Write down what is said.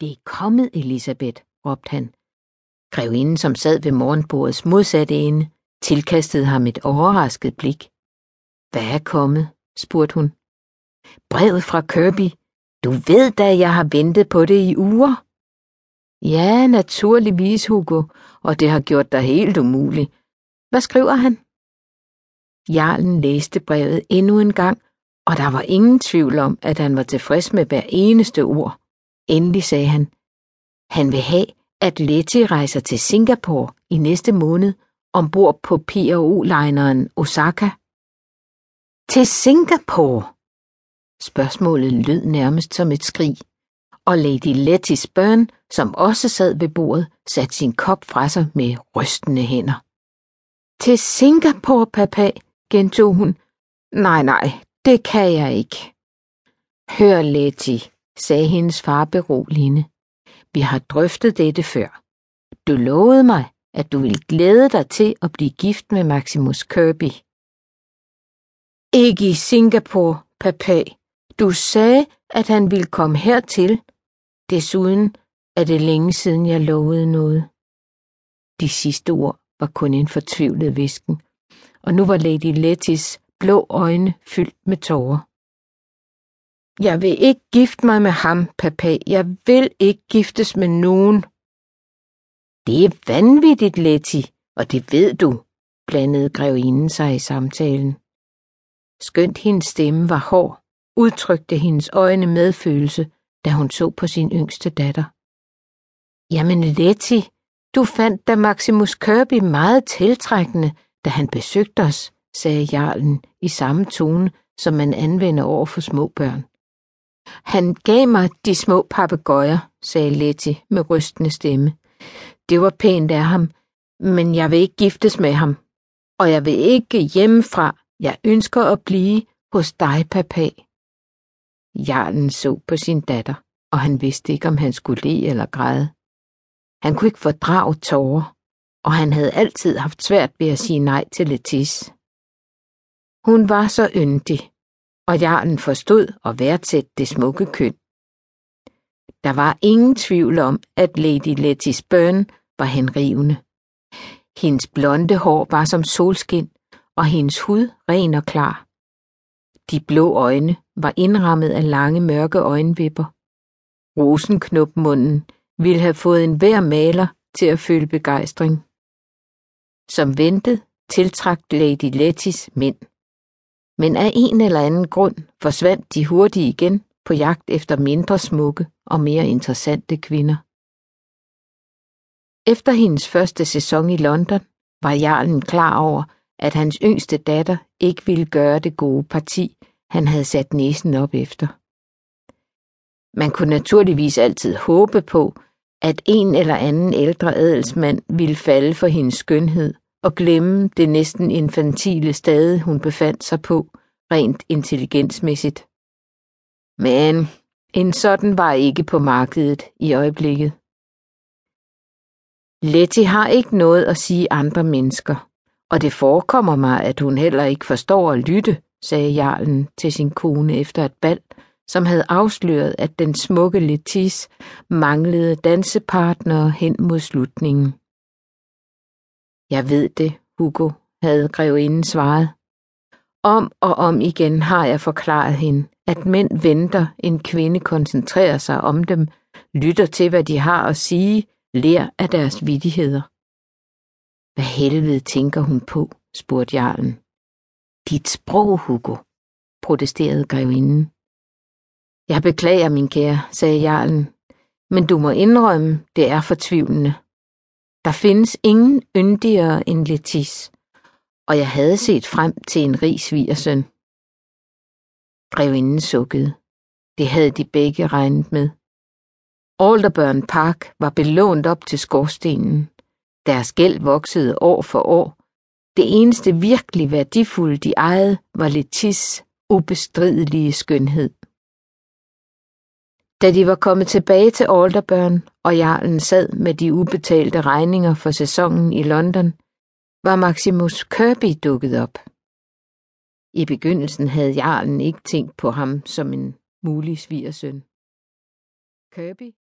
Det er kommet, Elisabeth, råbte han. Grevinden, som sad ved morgenbordets modsatte ende, tilkastede ham et overrasket blik. Hvad er kommet? spurgte hun. Brevet fra Kirby. Du ved da, jeg har ventet på det i uger. Ja, naturligvis, Hugo, og det har gjort dig helt umulig. Hvad skriver han? Jarlen læste brevet endnu en gang, og der var ingen tvivl om, at han var tilfreds med hver eneste ord. Endelig sagde han, han vil have, at Letty rejser til Singapore i næste måned ombord på P&O-lineren Osaka. Til Singapore? Spørgsmålet lød nærmest som et skrig, og Lady Letty børn, som også sad ved bordet, satte sin kop fra sig med rystende hænder. Til Singapore, papa, gentog hun. Nej, nej, det kan jeg ikke. Hør, Letty, sagde hendes far beroligende. Vi har drøftet dette før. Du lovede mig, at du ville glæde dig til at blive gift med Maximus Kirby. Ikke i Singapore, papa. Du sagde, at han ville komme hertil. Desuden er det længe siden, jeg lovede noget. De sidste ord var kun en fortvivlet visken, og nu var Lady Lettys blå øjne fyldt med tårer. Jeg vil ikke gifte mig med ham, papa. Jeg vil ikke giftes med nogen. Det er vanvittigt, Letty, og det ved du, blandede grevinden sig i samtalen. Skønt hendes stemme var hård, udtrykte hendes øjne medfølelse, da hun så på sin yngste datter. Jamen, Letty, du fandt da Maximus Kirby meget tiltrækkende, da han besøgte os, sagde jarlen i samme tone, som man anvender over for små børn. Han gav mig de små papegøjer, sagde Letty med rystende stemme. Det var pænt af ham, men jeg vil ikke giftes med ham. Og jeg vil ikke hjemmefra. Jeg ønsker at blive hos dig, papa. Jarlen så på sin datter, og han vidste ikke, om han skulle le eller græde. Han kunne ikke fordrage tårer, og han havde altid haft svært ved at sige nej til Letis. Hun var så yndig, og jarlen forstod og værdsætte det smukke køn. Der var ingen tvivl om, at Lady Letty's Byrne var henrivende. Hendes blonde hår var som solskin, og hendes hud ren og klar. De blå øjne var indrammet af lange mørke øjenvipper. Rosenknopmunden ville have fået en hver maler til at føle begejstring. Som ventet tiltrak Lady Lettys mænd. Men af en eller anden grund forsvandt de hurtigt igen på jagt efter mindre smukke og mere interessante kvinder. Efter hendes første sæson i London var jarlen klar over, at hans yngste datter ikke ville gøre det gode parti, han havde sat næsen op efter. Man kunne naturligvis altid håbe på, at en eller anden ældre adelsmand ville falde for hendes skønhed og glemme det næsten infantile stade, hun befandt sig på, rent intelligensmæssigt. Men en sådan var ikke på markedet i øjeblikket. Letty har ikke noget at sige andre mennesker, og det forekommer mig, at hun heller ikke forstår at lytte, sagde jarlen til sin kone efter et bal, som havde afsløret, at den smukke Letis manglede dansepartnere hen mod slutningen. Jeg ved det, Hugo, havde grevinden svaret. Om og om igen har jeg forklaret hende, at mænd venter, en kvinde koncentrerer sig om dem, lytter til, hvad de har at sige, lærer af deres vidigheder. Hvad helvede tænker hun på, spurgte jarlen. Dit sprog, Hugo, protesterede grevinden. Jeg beklager, min kære, sagde jarlen, men du må indrømme, det er fortvivlende. Der findes ingen yndigere end Letis, og jeg havde set frem til en rig svigersøn. Grevinden sukkede. Det havde de begge regnet med. Alderburn Park var belånt op til skorstenen. Deres gæld voksede år for år. Det eneste virkelig værdifulde, de ejede, var Letis ubestridelige skønhed. Da de var kommet tilbage til Alderburn, og jarlen sad med de ubetalte regninger for sæsonen i London, var Maximus Kirby dukket op. I begyndelsen havde jarlen ikke tænkt på ham som en mulig svigersøn. Kirby